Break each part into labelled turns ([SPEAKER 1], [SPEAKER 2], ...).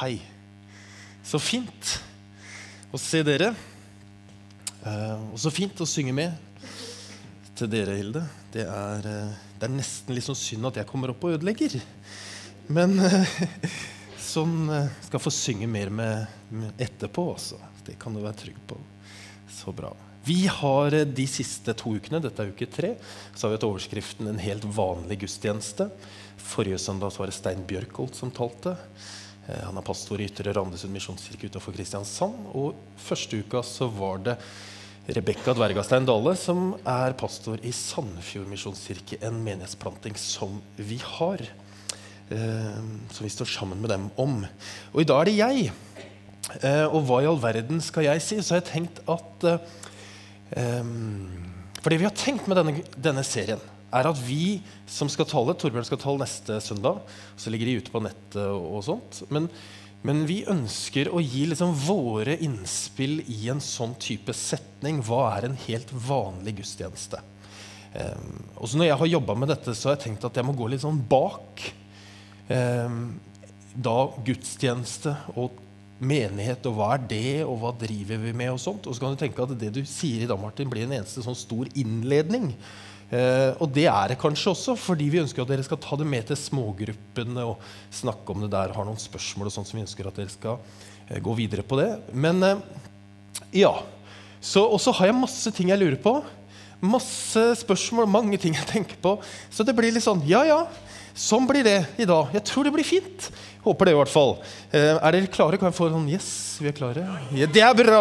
[SPEAKER 1] hei. Så fint å se dere. Eh, og så fint å synge med til dere, Hilde. Det er, eh, det er nesten litt sånn synd at jeg kommer opp og ødelegger. Men eh, sånn skal få synge mer med, etterpå, også. Det kan du være trygg på. Så bra. Vi har de siste to ukene, dette er uke tre, så har vi hatt overskriften 'En helt vanlig gudstjeneste'. Forrige søndag var det Stein Bjørkholt som talte. Eh, Han er pastor i Ytre Randesund misjonskirke utenfor Kristiansand. Og første uka så var det Rebekka Dvergastein Dale, som er pastor i Sandefjord misjonskirke, en menighetsplanting som vi har. Eh, som vi står sammen med dem om. Og i dag er det jeg. Eh, og hva i all verden skal jeg si? Så har jeg tenkt at em, For det vi har tenkt med denne, denne serien, er at vi som skal tale Torbjørn skal tale neste søndag. Så ligger de ute på nettet og, sånt. Men, men vi ønsker å gi liksom våre innspill i en sånn type setning. Hva er en helt vanlig gudstjeneste? Um, og så når jeg har jobba med dette, så har jeg tenkt at jeg må gå litt sånn bak um, da gudstjeneste og menighet, og hva er det, og hva driver vi med, og sånt. Og så kan du tenke at det du sier i dag, Martin, blir en eneste sånn stor innledning. Eh, og det er det kanskje også, fordi vi ønsker at dere skal ta det med til smågruppene og snakke om det der, har noen spørsmål og sånt som vi ønsker at dere skal eh, gå videre på det. Men eh, ja. Så, og så har jeg masse ting jeg lurer på. Masse spørsmål, mange ting jeg tenker på. Så det blir litt sånn ja, ja. Sånn blir det i dag. Jeg tror det blir fint. Håper det, i hvert fall. Eh, er dere klare? Kan jeg få sånn Yes, vi er klare. Ja, det er bra!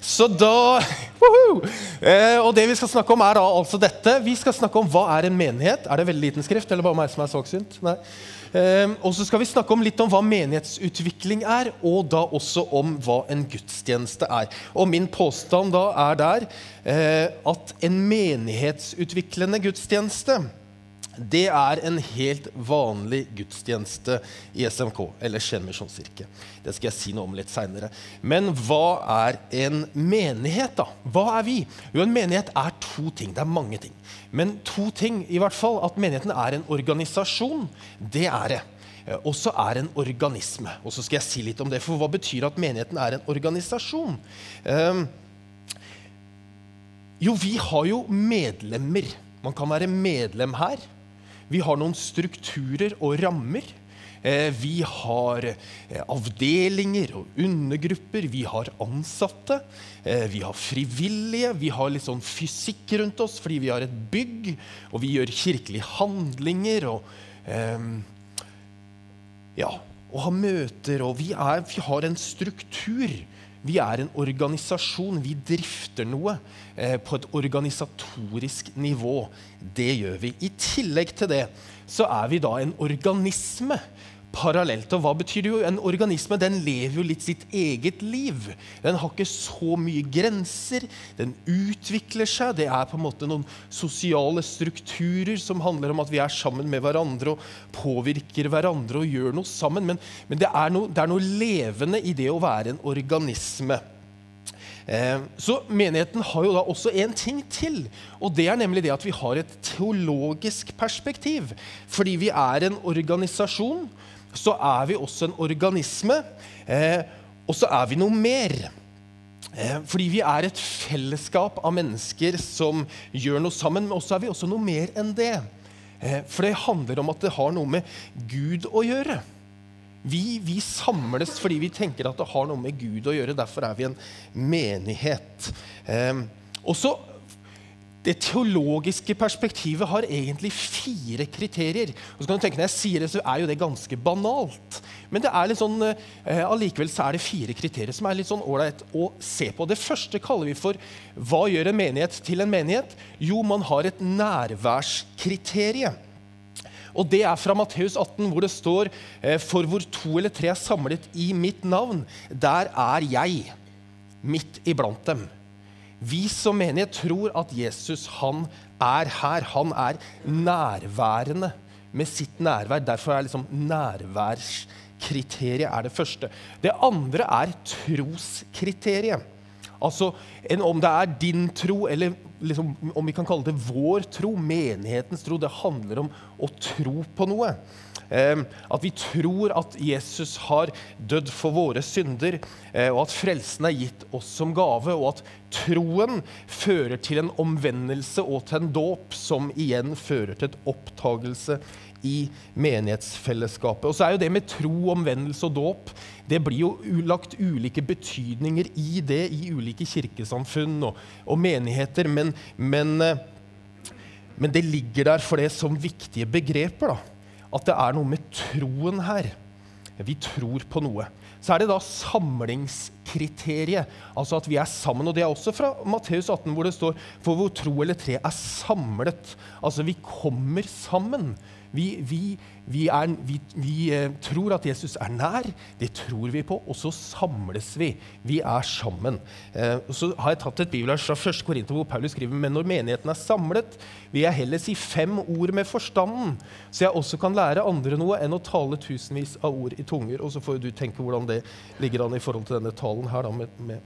[SPEAKER 1] Så da Woohoo! eh, Og det vi skal snakke om, er da altså dette. Vi skal snakke om hva er en menighet. Er det veldig liten skrift, eller bare meg som er svaksynt? Nei. Eh, og så skal vi snakke om litt om hva menighetsutvikling er, og da også om hva en gudstjeneste er. Og min påstand da er der eh, at en menighetsutviklende gudstjeneste det er en helt vanlig gudstjeneste i SMK, eller Skien misjonskirke. Det skal jeg si noe om litt seinere. Men hva er en menighet, da? Hva er vi? Jo, en menighet er to ting. Det er mange ting. Men to ting, i hvert fall. At menigheten er en organisasjon, det er det. Og så er en organisme. Og så skal jeg si litt om det. For hva betyr at menigheten er en organisasjon? Um, jo, vi har jo medlemmer. Man kan være medlem her. Vi har noen strukturer og rammer. Eh, vi har eh, avdelinger og undergrupper. Vi har ansatte. Eh, vi har frivillige. Vi har litt sånn fysikk rundt oss fordi vi har et bygg. Og vi gjør kirkelige handlinger og ja, og har møter. Og vi, er, vi har en struktur. Vi er en organisasjon. Vi drifter noe eh, på et organisatorisk nivå. Det gjør vi. I tillegg til det så er vi da en organisme parallelt. Og hva betyr det jo? En organisme den lever jo litt sitt eget liv. Den har ikke så mye grenser. Den utvikler seg. Det er på en måte noen sosiale strukturer som handler om at vi er sammen med hverandre og påvirker hverandre og gjør noe sammen. Men, men det, er noe, det, er noe, levende i det å være en organisme. Eh, så menigheten har jo da også en ting til, og det er nemlig det at vi har et teologisk perspektiv. Fordi vi er en organisasjon så er vi også en organisme. Eh, og så er vi noe mer. Eh, fordi vi er et fellesskap av mennesker som gjør noe sammen. Men også er vi også noe mer enn det. Eh, for det handler om at det har noe med Gud å gjøre. Vi, vi, samles fordi vi tenker at det har noe med Gud å gjøre. Derfor er vi en menighet. Eh, og så det teologiske perspektivet har egentlig fire kriterier. Og så kan du tenke Når jeg sier det, så er jo det ganske banalt. Men det er litt sånn, eh, allikevel så er det fire kriterier som er litt sånn ålreit å se på. Det første kaller vi for hva gjør en menighet til en menighet? Jo, man har et nærværskriterium. Og Det er fra Matteus 18, hvor det står eh, For hvor to eller tre er samlet i mitt navn, der er jeg midt iblant dem. Vi som menighet tror at Jesus han er her. Han er nærværende med sitt nærvær. Derfor er liksom nærværskriteriet er det første. Det andre er troskriteriet. Altså Om det er din tro, eller liksom, om vi kan kalle det vår tro, menighetens tro, det handler om å tro på noe. Eh, at vi tror at Jesus har dødd for våre synder, eh, og at frelsen er gitt oss som gave, og at troen fører til en omvendelse og til en dåp, som igjen fører til et opptagelse i menighetsfellesskapet. Og så er jo det med tro, omvendelse og dåp Det blir jo lagt ulike betydninger i det i ulike kirkesamfunn og, og menigheter, men, men, eh, men, det ligger der for det som viktige begreper. da. At det er noe med troen her. Vi tror på noe. Så er det da samlingskriteriet, altså at vi er sammen. Og det er også fra Matteus 18, hvor det står For hvor tro eller tre er samlet. Altså, vi kommer sammen. Vi, vi, vi, er, vi, eh, tror at Jesus er nær. Det tror vi på. Og så samles vi. Vi er sammen. Eh, så har jeg tatt et bibelvers fra 1. Korinter hvor Paulus skriver men når menigheten er samlet, vil jeg heller si fem ord med forstanden, så jeg også kan lære andre noe enn å tale tusenvis av ord i tunger. Og så får du tenke hvordan det ligger an i forhold til denne talen her, da, med, med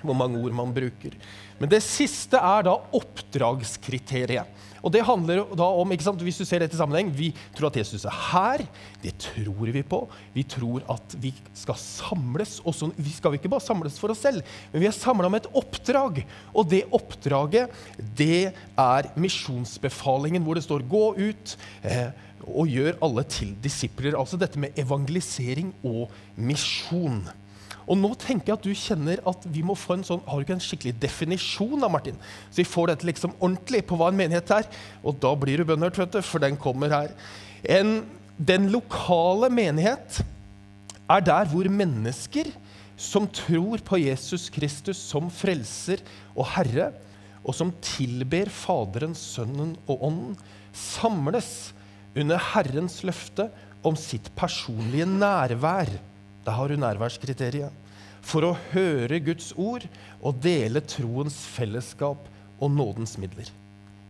[SPEAKER 1] hvor mange ord man bruker. Men det siste er da oppdragskriteriet. Og det handler da om, ikke sant, Hvis du ser dette i sammenheng, Vi tror at Jesus er her. Det tror vi på. Vi tror at vi skal samles. Også, vi skal vi ikke bare samles for oss selv, men vi er samla med et oppdrag. Og det oppdraget, det er misjonsbefalingen, hvor det står 'gå ut'. Eh, og gjør alle til disipler. Altså dette med evangelisering og misjon. Og nå tenker jeg at du kjenner at vi må få en sånn Har du ikke en skikkelig definisjon da, Martin? Så vi får dette liksom ordentlig på hva en menighet er. Og da blir du bønnhørt, vet du, for den kommer her. En, den lokale menighet er der hvor mennesker som tror på Jesus Kristus som frelser og Herre, og som tilber Faderen, Sønnen og Ånden, samles under Herrens løfte om sitt personlige nærvær. Da har du nærværskriteriet. For å høre Guds ord og dele troens fellesskap og nådens midler.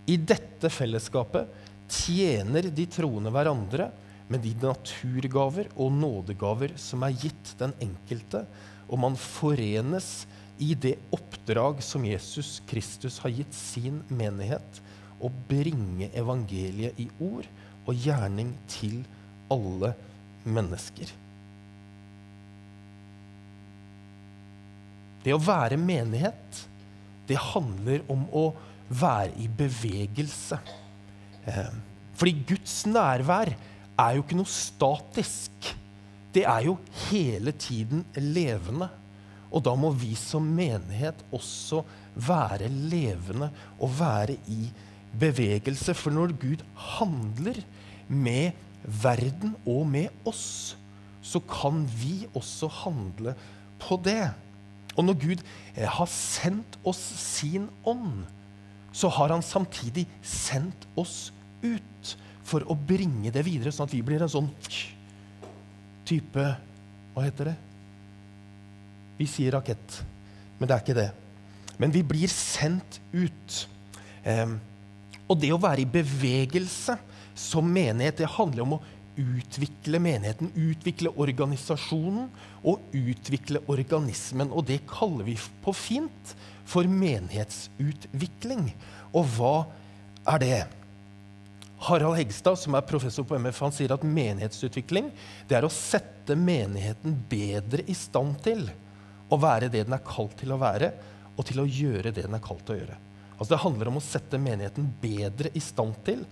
[SPEAKER 1] I dette fellesskapet tjener de troende hverandre med de naturgaver og nådegaver som er gitt den enkelte, og man forenes i det oppdrag som Jesus Kristus har gitt sin menighet, å bringe evangeliet i ord og gjerning til alle mennesker. Det å være menighet, det handler om å være i bevegelse. Eh, fordi Guds nærvær er jo ikke noe statisk. Det er jo hele tiden levende. Og da må vi som menighet også være levende og være i bevegelse. For når Gud handler med verden og med oss, så kan vi også handle på det. Og når Gud eh, har sendt oss sin ånd, så har han samtidig sendt oss ut for å bringe det videre, sånn at vi blir en sånn type Hva heter det? Vi sier rakett, men det er ikke det. Men vi blir sendt ut. Eh, og det å være i bevegelse som menighet, det handler om å utvikle menigheten, utvikle organisasjonen og utvikle organismen. Og det kaller vi på fint for menighetsutvikling. Og hva er det? Harald Hegstad, som er professor på MF, han sier at menighetsutvikling det er å sette menigheten bedre i stand til å være det den er kalt til å være, og til å gjøre det den er kalt til å gjøre. Altså Det handler om å sette menigheten bedre i stand til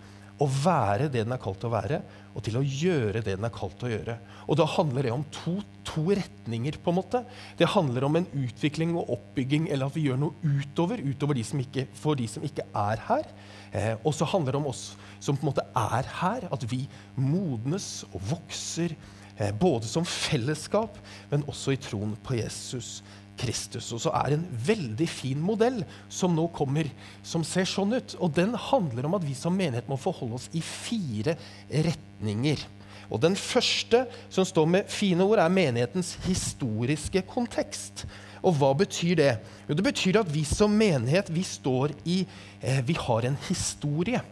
[SPEAKER 1] å være det den er kalt å være, og til å gjøre det den er kalt å gjøre. Og da handler det om to, to, retninger. på en måte. Det handler om en utvikling og oppbygging, eller at vi gjør noe utover, utover de ikke, for de som ikke er her. Eh, og så handler det om oss som på en måte er her, at vi modnes og vokser. Eh, både som fellesskap, men også i troen på Jesus Kristus. Og så er det en veldig fin modell som nå kommer, som ser sånn ut. Og den handler om at vi som menighet må forholde oss i fire retninger. Og Den første, som står med fine ord, er menighetens historiske kontekst. Og hva betyr det? Jo, det betyr at vi som menighet vi står i eh, Vi har en historie.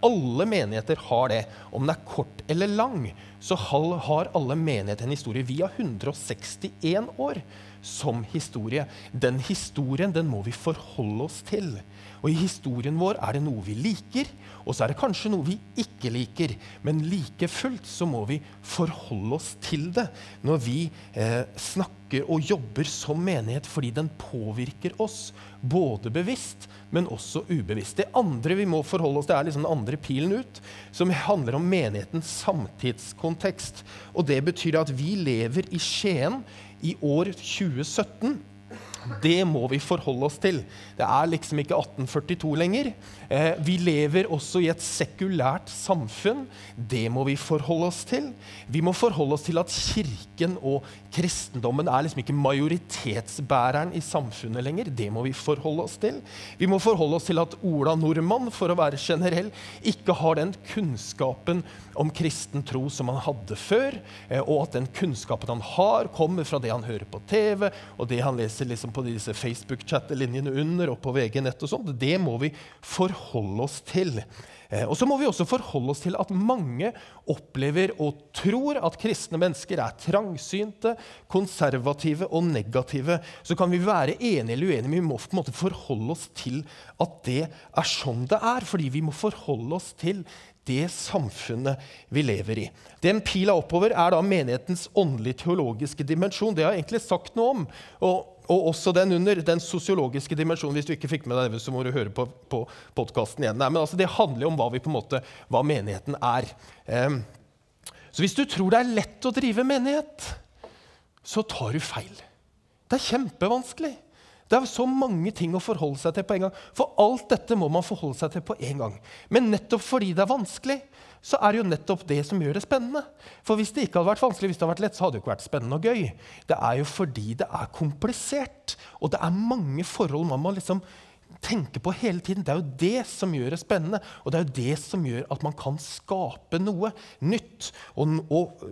[SPEAKER 1] Alle menigheter har det. Om den er kort eller lang, så har alle menigheter en historie. Vi har 161 år. Som historie. Den historien den må vi forholde oss til. Og i historien vår er det noe vi liker, og så er det kanskje noe vi ikke liker. Men like fullt så må vi forholde oss til det når vi eh, snakker og jobber som menighet, fordi den påvirker oss. Både bevisst, men også ubevisst. Det andre vi må forholde oss til, er liksom den andre pilen ut, som handler om menighetens samtidskontekst. Og det betyr at vi lever i Skien i år 2017 det må vi forholde oss til. Det er liksom ikke 1842 lenger. Eh, vi lever også i et sekulært samfunn. Det må vi forholde oss til. Vi må forholde oss til at kirken og kristendommen er liksom ikke majoritetsbæreren i samfunnet lenger. Det må vi forholde oss til. Vi må forholde oss til at Ola Nordmann, for å være generell, ikke har den kunnskapen om kristen tro som han hadde før, eh, og at den kunnskapen han har, kommer fra det han hører på TV, og det han leser liksom på disse Facebook-chattelinjene under og på VG nett og sånt. Det må vi forholde oss til. Eh, og så må vi også forholde oss til at mange opplever og tror at kristne mennesker er trangsynte, konservative og negative. Så kan vi være enige eller uenige, men vi må på en måte forholde oss til at det er sånn det er. Fordi vi må forholde oss til det samfunnet vi lever i. Den pila oppover er da menighetens åndelig-teologiske dimensjon. Det har jeg egentlig sagt noe om. Og og også den under, den sosiologiske dimensjonen. Hvis du ikke fikk med deg det, så må du høre på, på igjen. Nei, men altså, Det handler om hva, vi på en måte, hva menigheten er. Um, så hvis du tror det er lett å drive menighet, så tar du feil. Det er kjempevanskelig. Det er så mange ting å forholde seg til på en gang. For alt dette må man forholde seg til på en gang. Men nettopp fordi det er vanskelig, så er det jo nettopp det som gjør det spennende. For hvis det ikke hadde vært vanskelig, hvis det hadde vært lett, så hadde det ikke vært spennende og gøy. Det er jo fordi det er komplisert, og det er mange forhold man må liksom tenke på hele tiden. Det er jo det som gjør det spennende, og det er jo det som gjør at man kan skape noe nytt og, og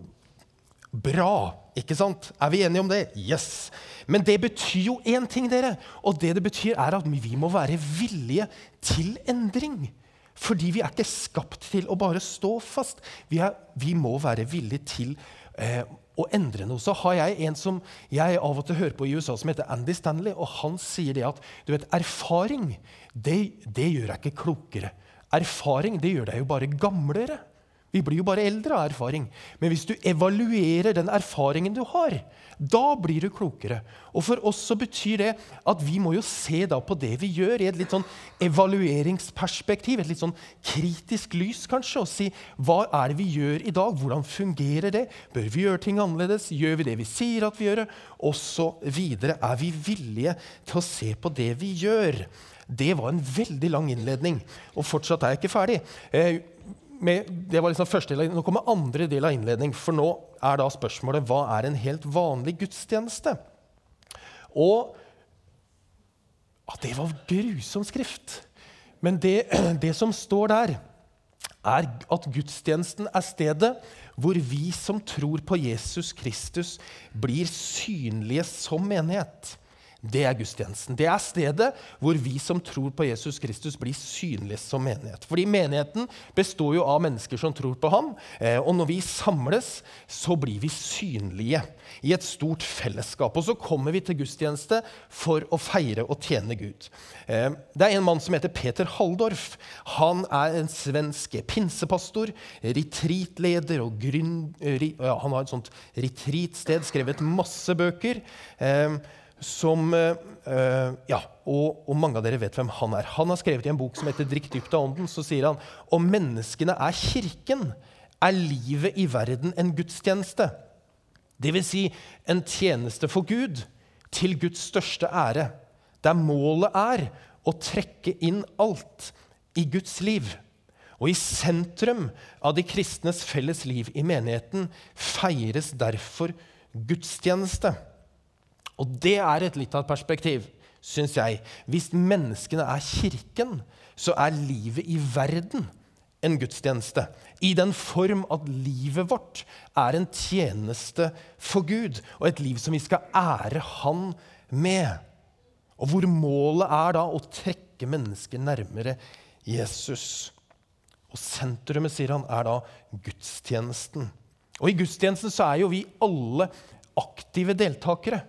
[SPEAKER 1] bra. Ikke sant? Er vi enige om det? Yes. Men det betyr jo én ting, dere. Og det det betyr, er at vi må være villige til endring. Fordi vi er ikke skapt til å bare stå fast. Vi, er, vi må være villige til eh, å endre noe. Så har jeg en som jeg av og til hører på i USA, som heter Andy Stanley. Og han sier det at du vet, erfaring det, det gjør deg ikke klokere. Erfaring det gjør deg jo bare gamlere. Vi blir jo bare eldre av erfaring. Men hvis du evaluerer den erfaringen du har, da blir du klokere. Og for oss så betyr det at vi må jo se da på det vi gjør, i et litt sånn evalueringsperspektiv, et litt sånn kritisk lys kanskje, og si hva er det vi gjør i dag? Hvordan fungerer det? Bør vi gjøre ting annerledes? Gjør vi det vi sier at vi gjør? Og så videre. Er vi villige til å se på det vi gjør? Det var en veldig lang innledning, og fortsatt er jeg ikke ferdig. Eh, med, det var liksom første del. Nå kommer andre del av innledning. For nå er da spørsmålet hva er en helt vanlig gudstjeneste? Og ja, Det var grusom skrift. Men det, det som står der, er at gudstjenesten er stedet hvor vi som tror på Jesus Kristus, blir synlige som menighet. Det er gudstjenesten. Det er stedet hvor vi som tror på Jesus Kristus, blir synlige som menighet. Fordi menigheten består jo av mennesker som tror på ham. Eh, og når vi samles, så blir vi synlige i et stort fellesskap. Og så kommer vi til gudstjeneste for å feire og tjene Gud. Eh, det er en mann som heter Peter Halldorf. Han er en svensk pinsepastor, retreatleder og grunn... Han har et sånt retreatsted, skrevet masse bøker. Eh, som uh, Ja, og, og, mange av dere vet hvem han er. Han har skrevet i en bok som heter 'Drikk dypt av ånden'. Så sier han om menneskene er kirken, er livet i verden en gudstjeneste. Vil si en tjeneste for Gud, til Guds største ære. Der målet er å trekke inn alt i Guds liv. Og i sentrum av de kristnes felles liv i menigheten feires derfor gudstjeneste. Og det er et litt av et perspektiv, syns jeg. Hvis menneskene er kirken, så er livet i verden en gudstjeneste. I den form at livet vårt er en tjeneste for Gud, og et liv som vi skal ære Han med. Og hvor målet er da å trekke mennesker nærmere Jesus. Og sentrumet, sier han, er da gudstjenesten. Og i gudstjenesten så er jo vi alle aktive deltakere.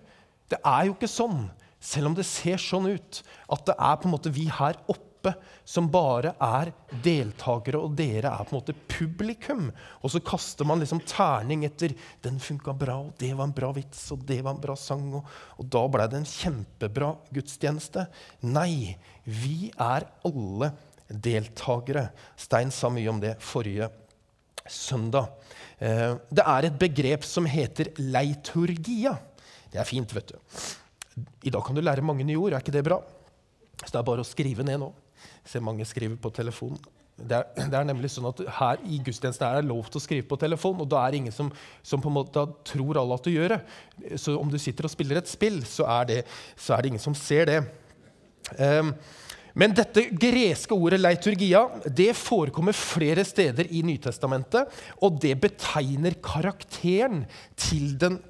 [SPEAKER 1] Det er jo ikke sånn, selv om det ser sånn ut, at det er på en måte vi her oppe som bare er deltakere, og dere er på en måte publikum. Og så kaster man liksom terning etter 'den funka bra', og 'det var en bra vits', og 'det var en bra sang', og, og da blei det en kjempebra gudstjeneste. Nei, vi er alle deltakere. Stein sa mye om det forrige søndag. Eh, det er et begrep som heter leiturgia. Det er fint, vet du. I dag kan du lære mange nye ord. Er ikke det bra? Så det er bare å skrive ned nå. Se, mange skriver på telefon. Det er, det er, nemlig sånn at Her i gudstjenesten er det lov til å skrive på telefon, og da er det ingen som, som på en måte tror alle at du gjør det. Så om du sitter og spiller et spill, så er det, så er det ingen som ser det. Um, men dette greske ordet leiturgia det forekommer flere steder i Nytestamentet. Og det betegner karakteren til den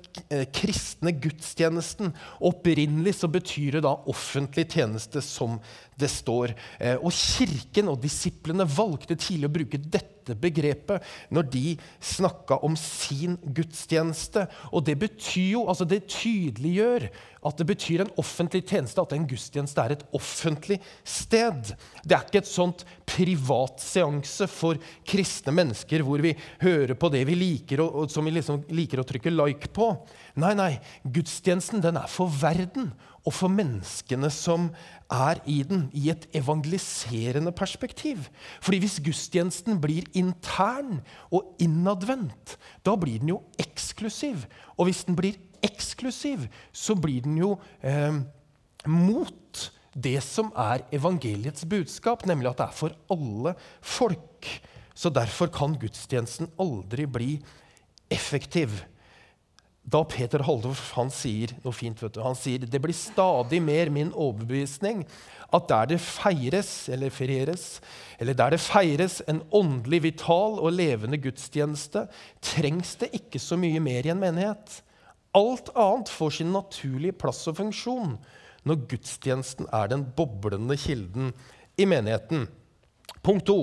[SPEAKER 1] kristne gudstjenesten. Opprinnelig så betyr det da offentlig tjeneste, som det står. Eh, og Kirken og disiplene valgte tidlig å bruke dette begrepet når de snakka om sin gudstjeneste. Og det betyr jo, altså det tydeliggjør at det betyr en offentlig tjeneste, at en gudstjeneste er et offentlig sted. Det er ikke et sånt privat seanse for kristne mennesker hvor vi hører på det vi liker, og, og som vi liksom liker å trykke like på. Nei, nei. Gudstjenesten den er for verden og for menneskene som er i den, i et evangeliserende perspektiv. Fordi hvis gudstjenesten blir intern og innadvendt, da blir den jo eksklusiv. Og hvis den blir eksklusiv, så blir den jo eh, mot det som er evangeliets budskap, nemlig at det er for alle folk. Så derfor kan gudstjenesten aldri bli effektiv. Da Peter Haldorf han sier noe fint, vet du, han sier det blir stadig mer min overbevisning at der det feires eller ferieres, eller der det feires en åndelig vital og levende gudstjeneste, trengs det ikke så mye mer i en menighet. Alt annet får sin naturlige plass og funksjon når gudstjenesten er den boblende kilden i menigheten. Punkt to.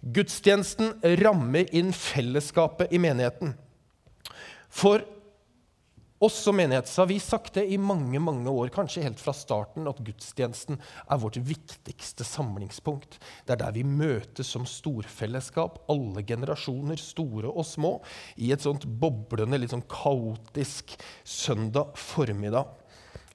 [SPEAKER 1] Gudstjenesten rammer inn fellesskapet i menigheten. For oss som menighet har vi sagt det i mange mange år, kanskje helt fra starten, at gudstjenesten er vårt viktigste samlingspunkt. Det er der vi møtes som storfellesskap, alle generasjoner, store og små, i et sånt boblende, litt sånn kaotisk søndag formiddag.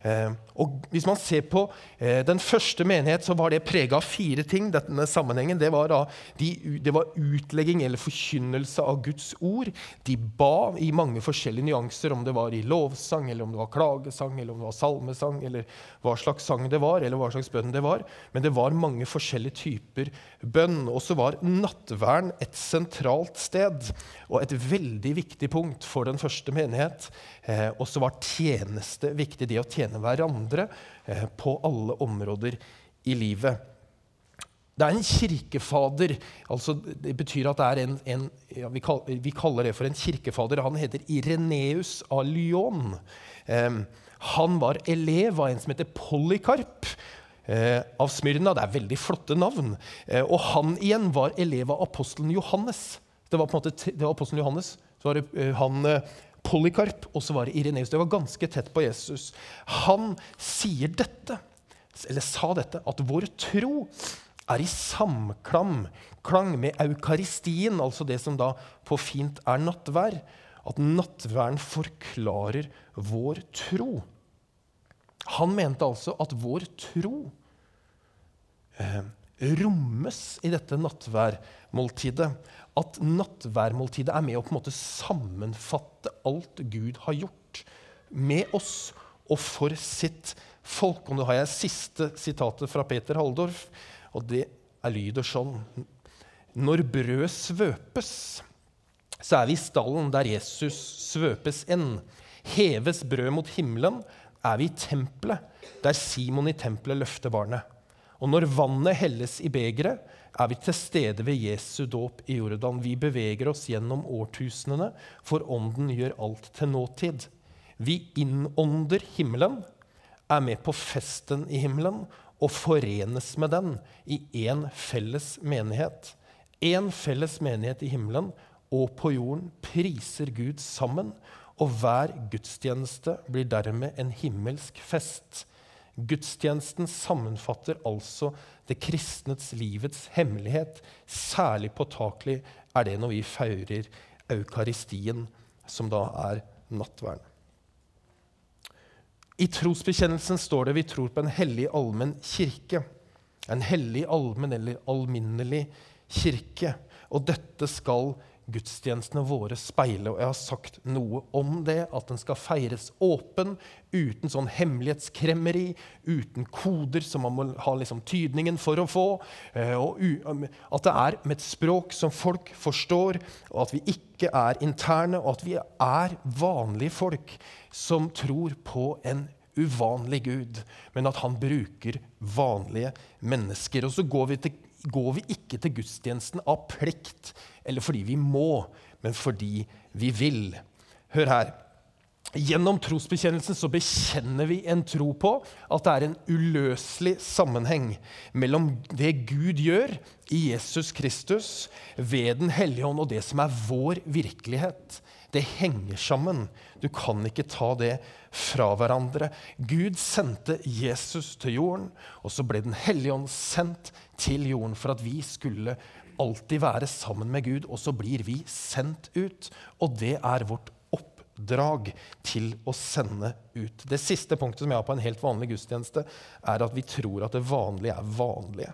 [SPEAKER 1] Eh, og Hvis man ser på eh, den første menighet, så var det prega av fire ting. denne sammenhengen. Det var, da, de, det var, utlegging eller forkynnelse av Guds ord. De ba i mange forskjellige nyanser, om det var i lovsang, eller om det var klagesang, eller om det var salmesang, eller hva slags sang det var, eller hva slags bønn det var. Men det var mange forskjellige typer bønn. Og så var nattvern et sentralt sted og et veldig viktig punkt for den første menighet. Eh, og så var tjeneste viktig, det å tjene hverandre eh, på alle områder i livet. Det er en kirkefader. altså Det betyr at det er en, en ja, vi, kaller, vi, kaller, det for en kirkefader. Han heter Ireneus av Lyon. Eh, han var elev av en som heter Polykarp eh, av Smyrna. Det er veldig flotte navn. Eh, og han igjen var elev av apostelen Johannes. Det var på en måte, det var apostelen Johannes. Så var det eh, han eh, Polykarp, og så var det Ireneus. Det var ganske tett på Jesus. Han sier dette, eller sa dette, at vår tro er i samklang klang med eukaristien, altså det som da på fint er nattvær. At nattværen forklarer vår tro. Han mente altså at vår tro eh, rommes i dette nattværmåltidet. At nattværmåltidet er med å på en måte sammenfatte alt Gud har gjort med oss og for sitt folk. Og nå har jeg siste sitatet fra Peter Halldorf, og det er lyder sånn. Når brød svøpes, så er vi i stallen der Jesus svøpes enn. Heves brød mot himmelen, er vi i tempelet, der Simon i tempelet løfter barnet. Og når vannet helles i begeret, er vi til stede ved Jesu dåp i Jordan. Vi beveger oss gjennom årtusenene, for Ånden gjør alt til nåtid. Vi innånder himmelen, er med på festen i himmelen og forenes med den i én felles menighet. Én felles menighet i himmelen og på jorden priser Gud sammen og hver gudstjeneste blir dermed en himmelsk fest. Gudstjenesten sammenfatter altså det kristnets livets hemmelighet. Særlig påtakelig er det når vi feirer eukaristien, som da er nattverden. I trosbekjennelsen står det vi tror på en hellig allmenn kirke. En hellig allmenn eller alminnelig kirke. Og dette skal gudstjenestene våre speile. Og jeg har sagt noe om det, at den skal feires åpen, uten sånn hemmelighetskremmeri, uten koder som man må ha liksom tydningen for å få. Eh, og at det er med et språk som folk forstår, og at vi ikke er interne, og at vi er vanlige folk som tror på en uvanlig Gud, men at han bruker vanlige mennesker. Og så går vi til går vi ikke til gudstjenesten av plikt eller fordi vi må, men fordi vi vil. Hør her. Gjennom trosbekjennelsen så bekjenner vi en tro på at det er en uløselig sammenheng mellom det Gud gjør i Jesus Kristus ved Den hellige ånd, og det som er vår virkelighet. Det henger sammen. Du kan ikke ta det fra hverandre. Gud sendte Jesus til jorden, og så ble Den hellige ånd sendt til jorden for at vi skulle alltid være sammen med Gud, og så blir vi sendt ut. Og det er vårt oppdrag til å sende ut. Det siste punktet som jeg har på en helt vanlig gudstjeneste, er at vi tror at det vanlige er vanlige.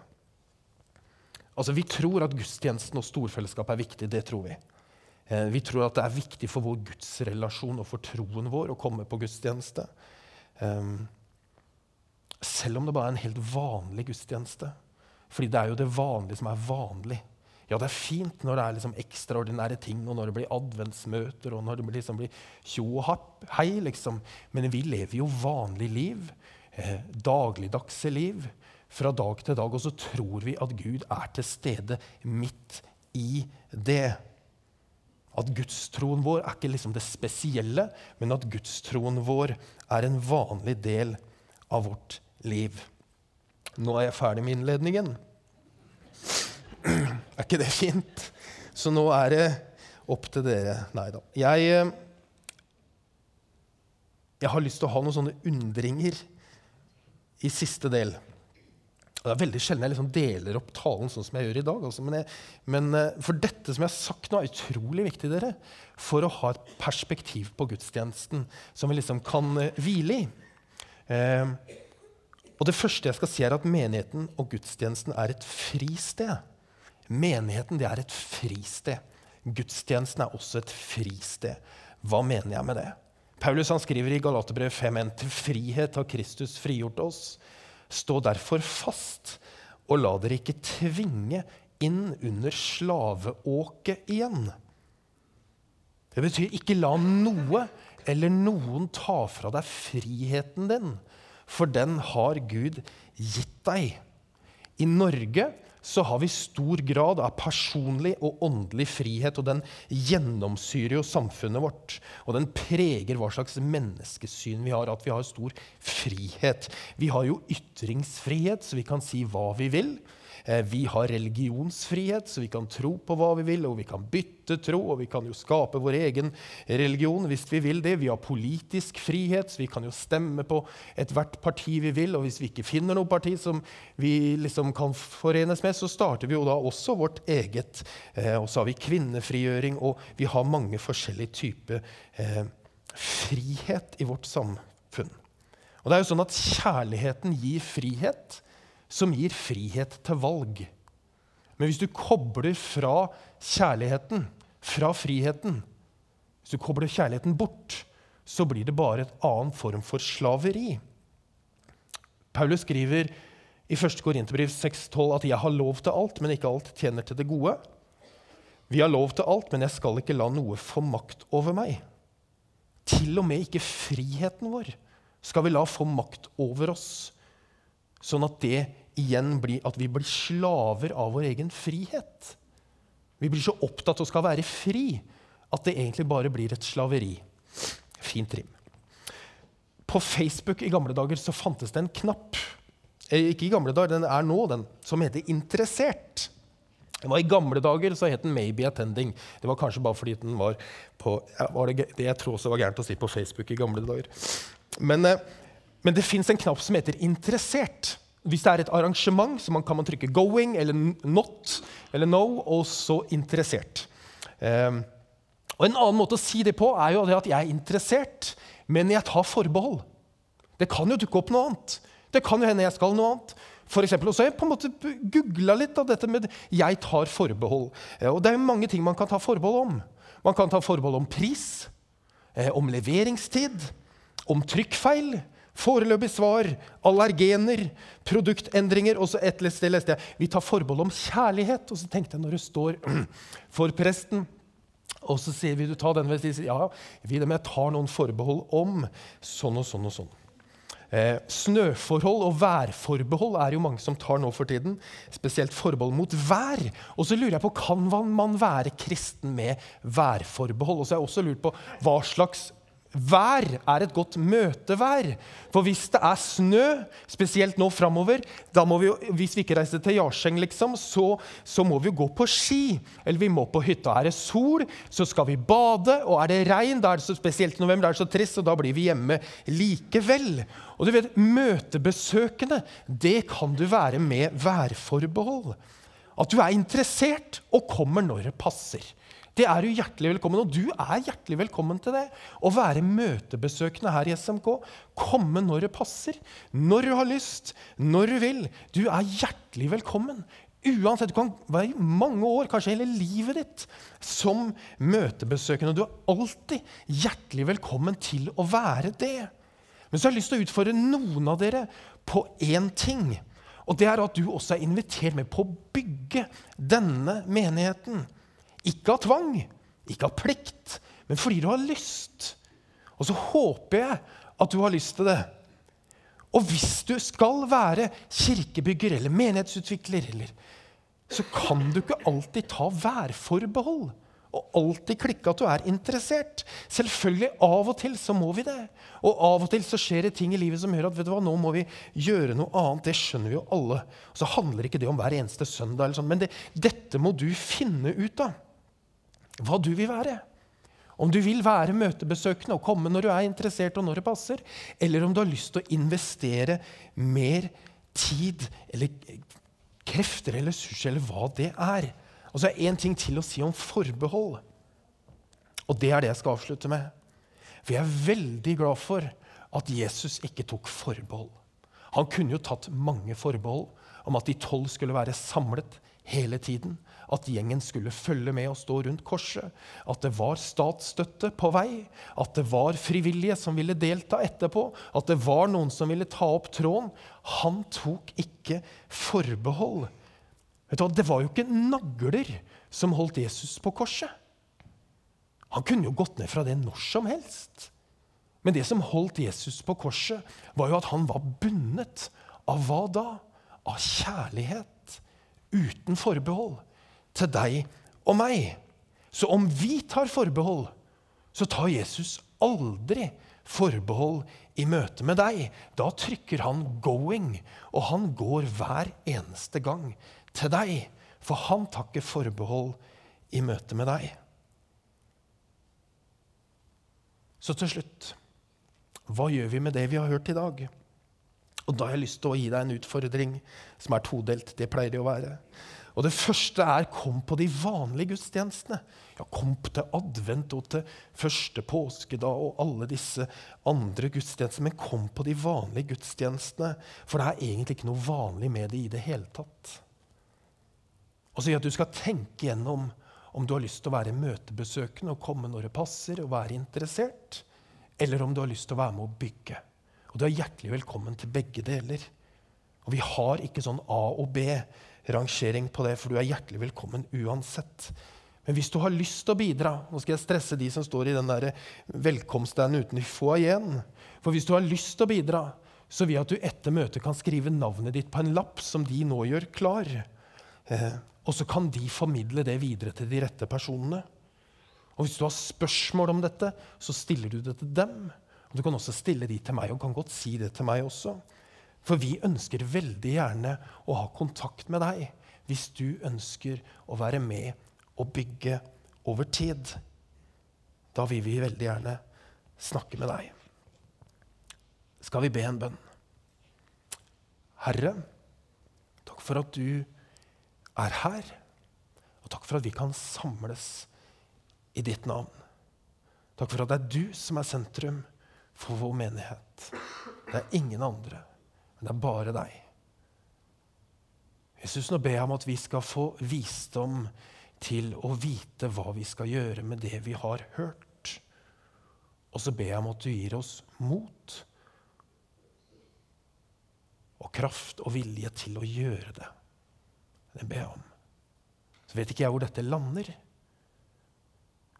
[SPEAKER 1] Altså, Vi tror at gudstjenesten og storfellesskap er viktig. Det tror vi. Eh, vi tror at det er viktig for vår gudsrelasjon og for troen vår å komme på gudstjeneste. Ehm, selv om det bare er en helt vanlig gudstjeneste. Fordi det er jo det vanlige som er vanlig. Ja, det er fint når det er liksom ekstraordinære ting, og når det blir adventsmøter og når det liksom blir tjo og hei, liksom. Men vi lever jo vanlig liv. Eh, dagligdagse liv. Fra dag til dag. Og så tror vi at Gud er til stede midt i det. At gudstroen vår er ikke liksom det spesielle, men at gudstroen vår er en vanlig del av vårt liv. Nå er jeg ferdig med innledningen. Er ikke det fint? Så nå er det opp til dere. Nei da. Jeg, eh, jeg har lyst til å ha noen sånne undringer i siste del. Det er veldig sjelden jeg liksom deler opp talen sånn som jeg gjør i dag. Altså. Men, jeg, men, eh, for dette som jeg har sagt nå, er utrolig viktig dere, for å ha et perspektiv på gudstjenesten som vi liksom kan uh, hvile i. Eh, og Det første jeg skal si, er at menigheten og gudstjenesten er et fristed. Menigheten det er et fristed. Gudstjenesten er også et fristed. Hva mener jeg med det? Paulus han skriver i Galaterbrevet 5.1.: Til frihet har Kristus frigjort oss. Stå derfor fast, og la dere ikke tvinge inn under slaveåket igjen. Det betyr ikke la noe eller noen ta fra deg friheten din, for den har Gud gitt deg. I Norge så har vi stor grad av personlig og åndelig frihet. Og den gjennomsyrer jo samfunnet vårt. Og den preger hva slags menneskesyn vi har. At vi har stor frihet. Vi har jo ytringsfrihet, så vi kan si hva vi vil. Eh, vi har religionsfrihet, så vi kan tro på hva vi vil, og vi kan bytte tro, og vi kan jo skape vår egen religion hvis vi vil det. Vi har politisk frihet, så vi kan jo stemme på ethvert parti vi vil. Og hvis vi ikke finner noe parti som vi liksom kan forenes med, så starter vi jo da også vårt eget. Eh, og så har vi kvinnefrigjøring, og vi har mange forskjellige typer eh, frihet i vårt samfunn. Og det er jo sånn at Kjærligheten gir frihet som gir frihet til valg. Men hvis du kobler fra kjærligheten, fra friheten Hvis du kobler kjærligheten bort, så blir det bare et annen form for slaveri. Paulus skriver i 1. Korinterbrev 6,12 at 'jeg har lov til alt, men ikke alt tjener til det gode'. Vi har lov til alt, men jeg skal ikke la noe få makt over meg. Til og med ikke friheten vår skal vi la få makt over oss. Sånn at det igjen blir at vi blir slaver av vår egen frihet. Vi blir så opptatt av å skal være fri at det egentlig bare blir et slaveri. Fint rim. På Facebook i gamle dager så fantes det en knapp eh, ikke i gamle dager, den er nå, den, som heter 'interessert'. Den var I gamle dager så het den 'Maybe Attending'. Det var kanskje bare fordi den var på var det, det, jeg tror også var gærent å si på Facebook i gamle dager. Men, eh, men det fins en knapp som heter 'interessert'. Hvis det er et arrangement, så man kan man trykke 'going' eller 'not' eller 'no', og så 'interessert'. Um, og En annen måte å si det på er jo at jeg er interessert, men jeg tar forbehold. Det kan jo dukke opp noe annet. Det kan jo hende jeg skal noe annet. For eksempel, og så har jeg på en måte googla litt av dette med 'jeg tar forbehold'. Og Det er mange ting man kan ta forbehold om. Man kan ta forbehold om pris, eh, om leveringstid, om trykkfeil, foreløpig svar, allergener, produktendringer. Og så et sted leste jeg vi tar forbehold om kjærlighet. Og så tenkte jeg når det står for presten og så sier vi du tar den sier, ja, vi jeg tar noen forbehold om sånn og sånn og sånn. Eh, snøforhold og værforbehold er jo mange som tar nå for tiden. Spesielt forbehold mot vær. Og så lurer jeg på, Kan man være kristen med værforbehold? Og så har jeg også lurt på hva slags Vær er et godt møtevær. For hvis det er snø, spesielt nå framover Hvis vi ikke reiser til Jarseng, liksom, så, så, må vi jo gå på ski. Eller vi må på hytta. Er det sol, så skal vi bade. Og er det regn, da er det så spesielt november, da er det så trist, og da blir vi hjemme likevel. Og du vet, Møtebesøkende det kan du være med værforbehold. At du er interessert og kommer når det passer. Det er du hjertelig velkommen, og du er hjertelig velkommen til det. Å være møtebesøkende her i SMK. Komme når det passer, når du har lyst, når du vil. Du er hjertelig velkommen. Uansett, Du kan være i mange år, kanskje hele livet ditt, som møtebesøkende. Du er alltid hjertelig velkommen til å være det. Men så har jeg lyst til å utfordre noen av dere på én ting. Og det er at du også er invitert med på å bygge denne menigheten. Ikke av tvang, ikke av plikt, men fordi du har lyst. Og så håper jeg at du har lyst til det. Og hvis du skal være kirkebygger eller menighetsutvikler, eller, så kan du ikke alltid ta værforbehold og alltid klikke at du er interessert. Selvfølgelig, av og til så må vi det. Og av og til så skjer det ting i livet som gjør at vet du hva, nå må vi gjøre noe annet. Det skjønner vi jo alle. Og så handler ikke det om hver eneste søndag, sånn, men det, dette må du finne ut av hva du vil være. Om du vil være møtebesøkende og komme når du er interessert og når det passer, eller om du har lyst til å investere mer tid eller krefter eller ressurser eller hva det er. Og så er det én ting til å si om forbehold. Og det er det jeg skal avslutte med. For jeg er veldig glad for at Jesus ikke tok forbehold. Han kunne jo tatt mange forbehold om at de tolv skulle være samlet hele tiden. At gjengen skulle følge med og stå rundt korset. At det var statsstøtte på vei. At det var frivillige som ville delta etterpå. At det var noen som ville ta opp tråden. Han tok ikke forbehold. Vet du, det var jo ikke nagler som holdt Jesus på korset. Han kunne jo gått ned fra det når som helst. Men det som holdt Jesus på korset, var jo at han var bundet. Av hva da? Av kjærlighet uten forbehold til deg og meg. Så om vi tar forbehold, så tar Jesus aldri forbehold i møte med deg. Da trykker han 'going', og han går hver eneste gang til deg. For han tar ikke forbehold i møte med deg. Så til slutt hva gjør vi med det vi har hørt i dag? Og da har jeg lyst til å gi deg en utfordring som er todelt. Det pleier det å være. Og Det første er kom på de vanlige gudstjenestene. Ja, Kom til advent og til første påskedag og alle disse andre gudstjenestene. Men kom på de vanlige gudstjenestene, for det er egentlig ikke noe vanlig med det i det hele tatt. Og så at du skal tenke gjennom om du har lyst til å være møtebesøkende og komme når det passer, og være interessert, eller om du har lyst til å være med å bygge. Og du er hjertelig velkommen til begge deler. Og vi har ikke sånn A og B-rangering på det, for du er hjertelig velkommen uansett. Men hvis du har lyst til å bidra Nå skal jeg stresse de som står i den der velkomststanden uten foajeen. For hvis du har lyst til å bidra, så vil jeg at du etter møtet kan skrive navnet ditt på en lapp som de nå gjør klar. Eh, og så kan de formidle det videre til de rette personene. Og hvis du har spørsmål om dette, så stiller du det til dem. Og Du kan også stille de til meg, og kan godt si det til meg også. For vi ønsker veldig gjerne å ha kontakt med deg. hvis du ønsker å være med og bygge over tid. Da vil vi veldig gjerne snakke med deg. Skal vi be en bønn? Herre, takk for at du er her. Og takk for at vi kan samles i ditt navn. Takk for at det er du som er sentrum for vår menighet. Det er ingen andre, men det er bare deg. Jesus, nå ber jeg om at vi skal få visdom til å vite hva vi skal gjøre med det vi har hørt. Og så ber jeg om at du gir oss mot og kraft og vilje til å gjøre det. Det ber jeg om. Så vet ikke jeg hvor dette lander.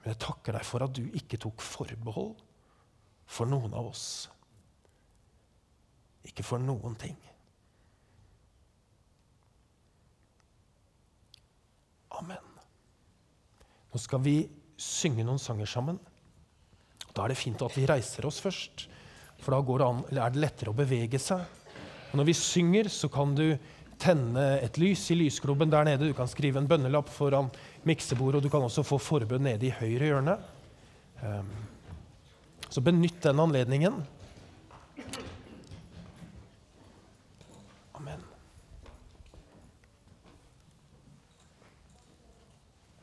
[SPEAKER 1] Men jeg takker deg for at du ikke tok forbehold for noen av oss. Ikke for noen ting. Amen. Nå skal vi synge noen sanger sammen. Da er det fint at vi reiser oss først, for da an, er det lettere å bevege seg. Og når vi synger, så kan du tenne et lys i lysgloben der nede. Du kan skrive en bønnelapp foran miksebordet, og du kan også få forbønn nede i høyre hjørne. Ehm, så benytt den anledningen.